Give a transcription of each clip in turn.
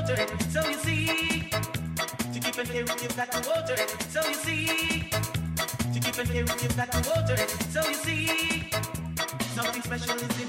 water, so you see. To keep and carry, you've got to water, so you see. To keep and carry, you've got to water, so you see. Something special is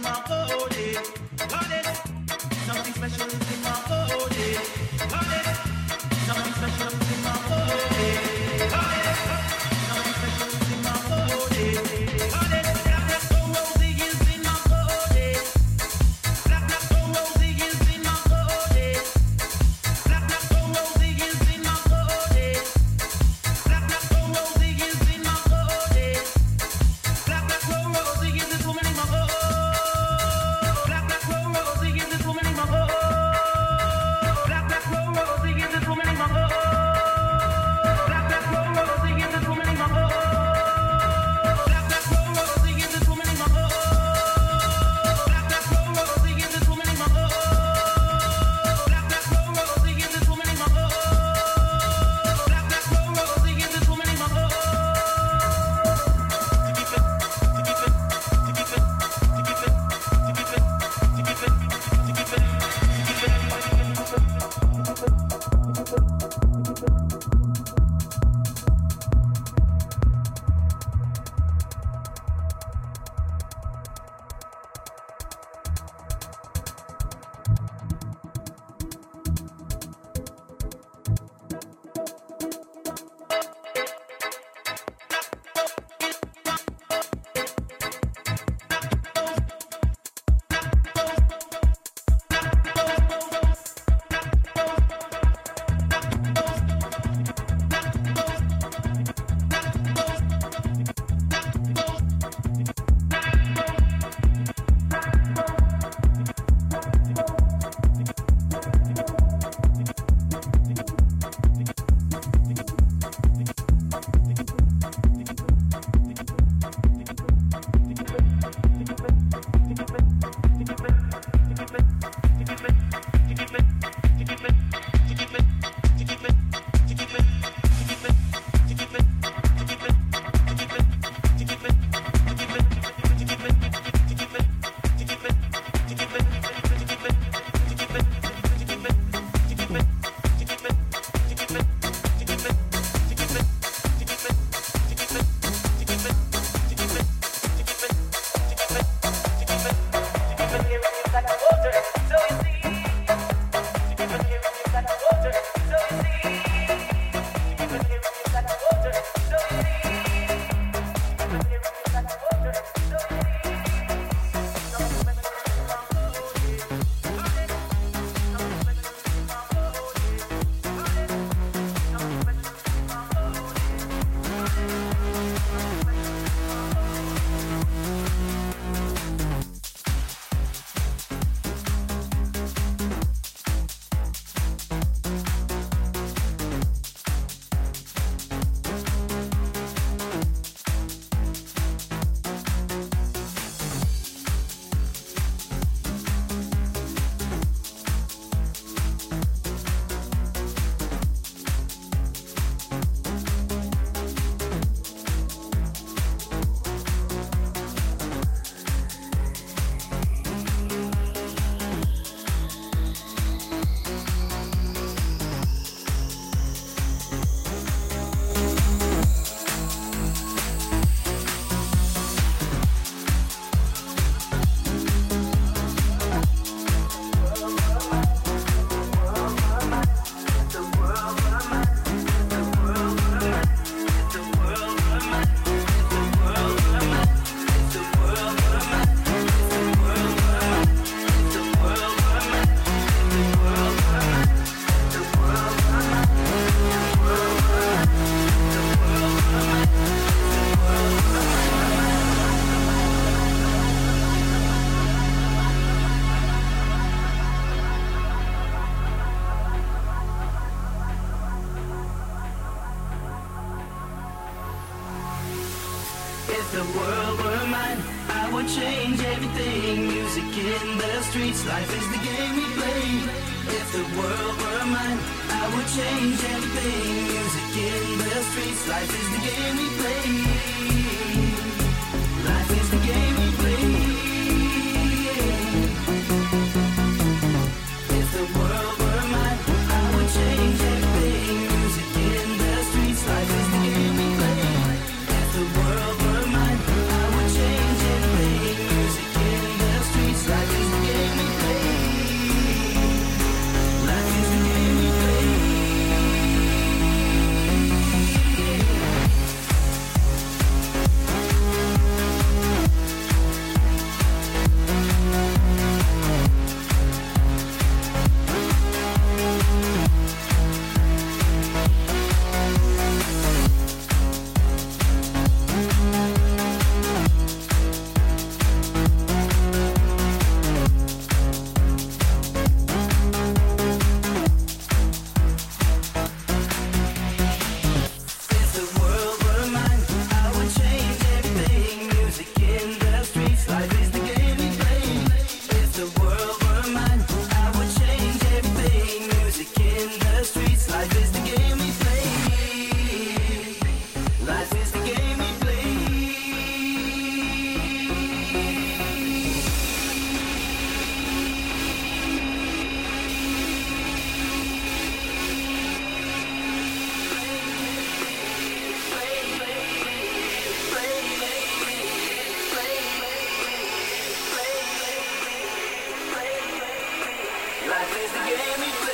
Is the game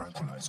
It makes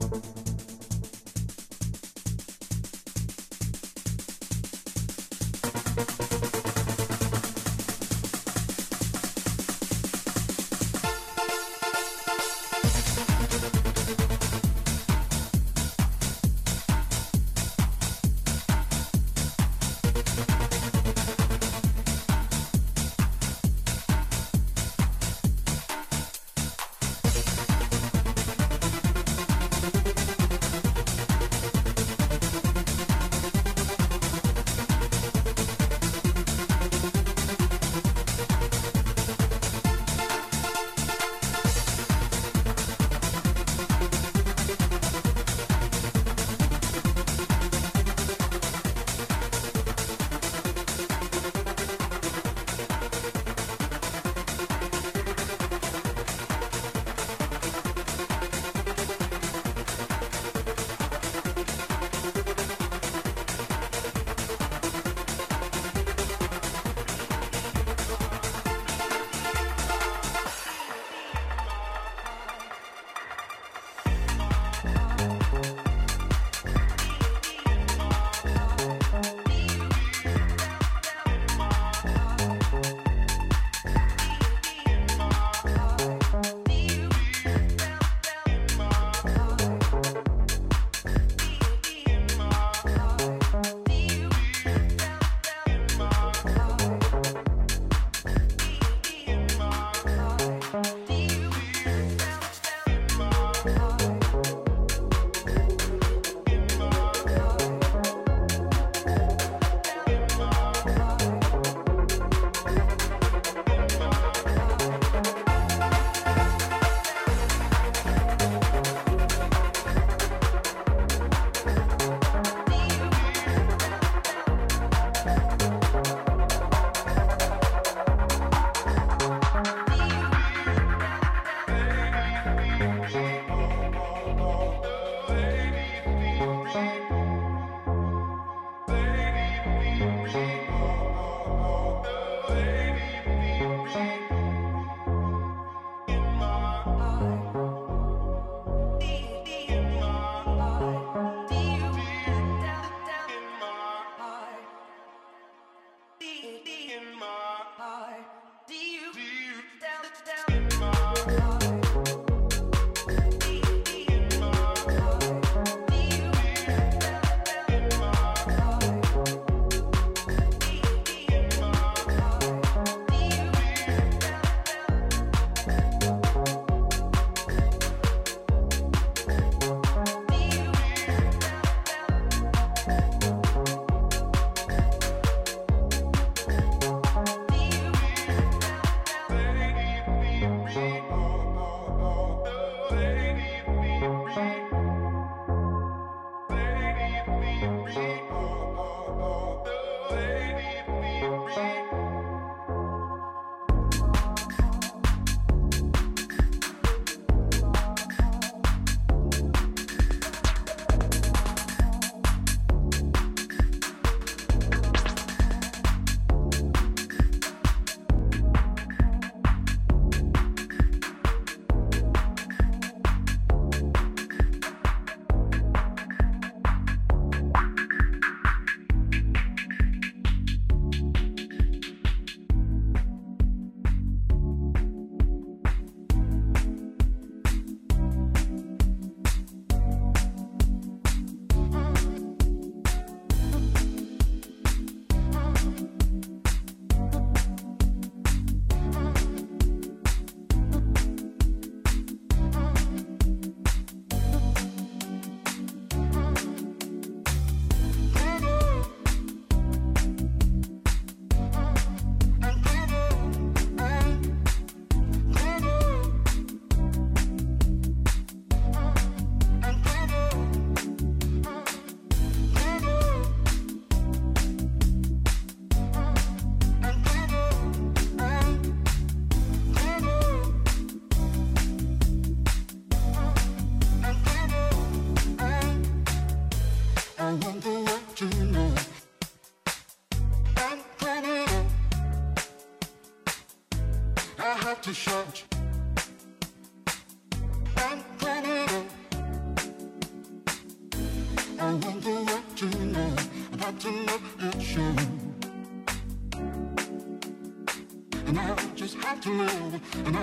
to live, and I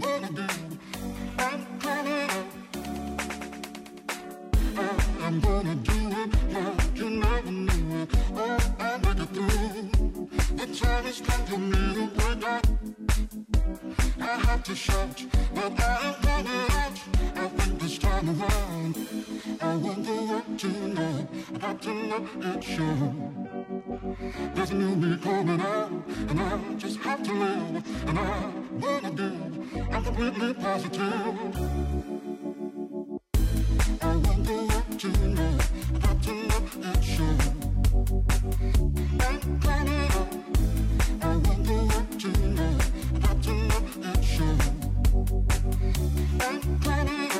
wanna do. I'm coming up. I am gonna do it like you never knew it. Oh, I'll make it through. The time has come for me to break out. I have to shout, but I am coming out. I think this time around, I want the world to know. I got to let it show. There's a new me coming out, and I just have to live, and I wanna do. I'm completely positive. I the world to know. Got to let it show. I'm coming out. I the world to know. Got to let it show. I'm coming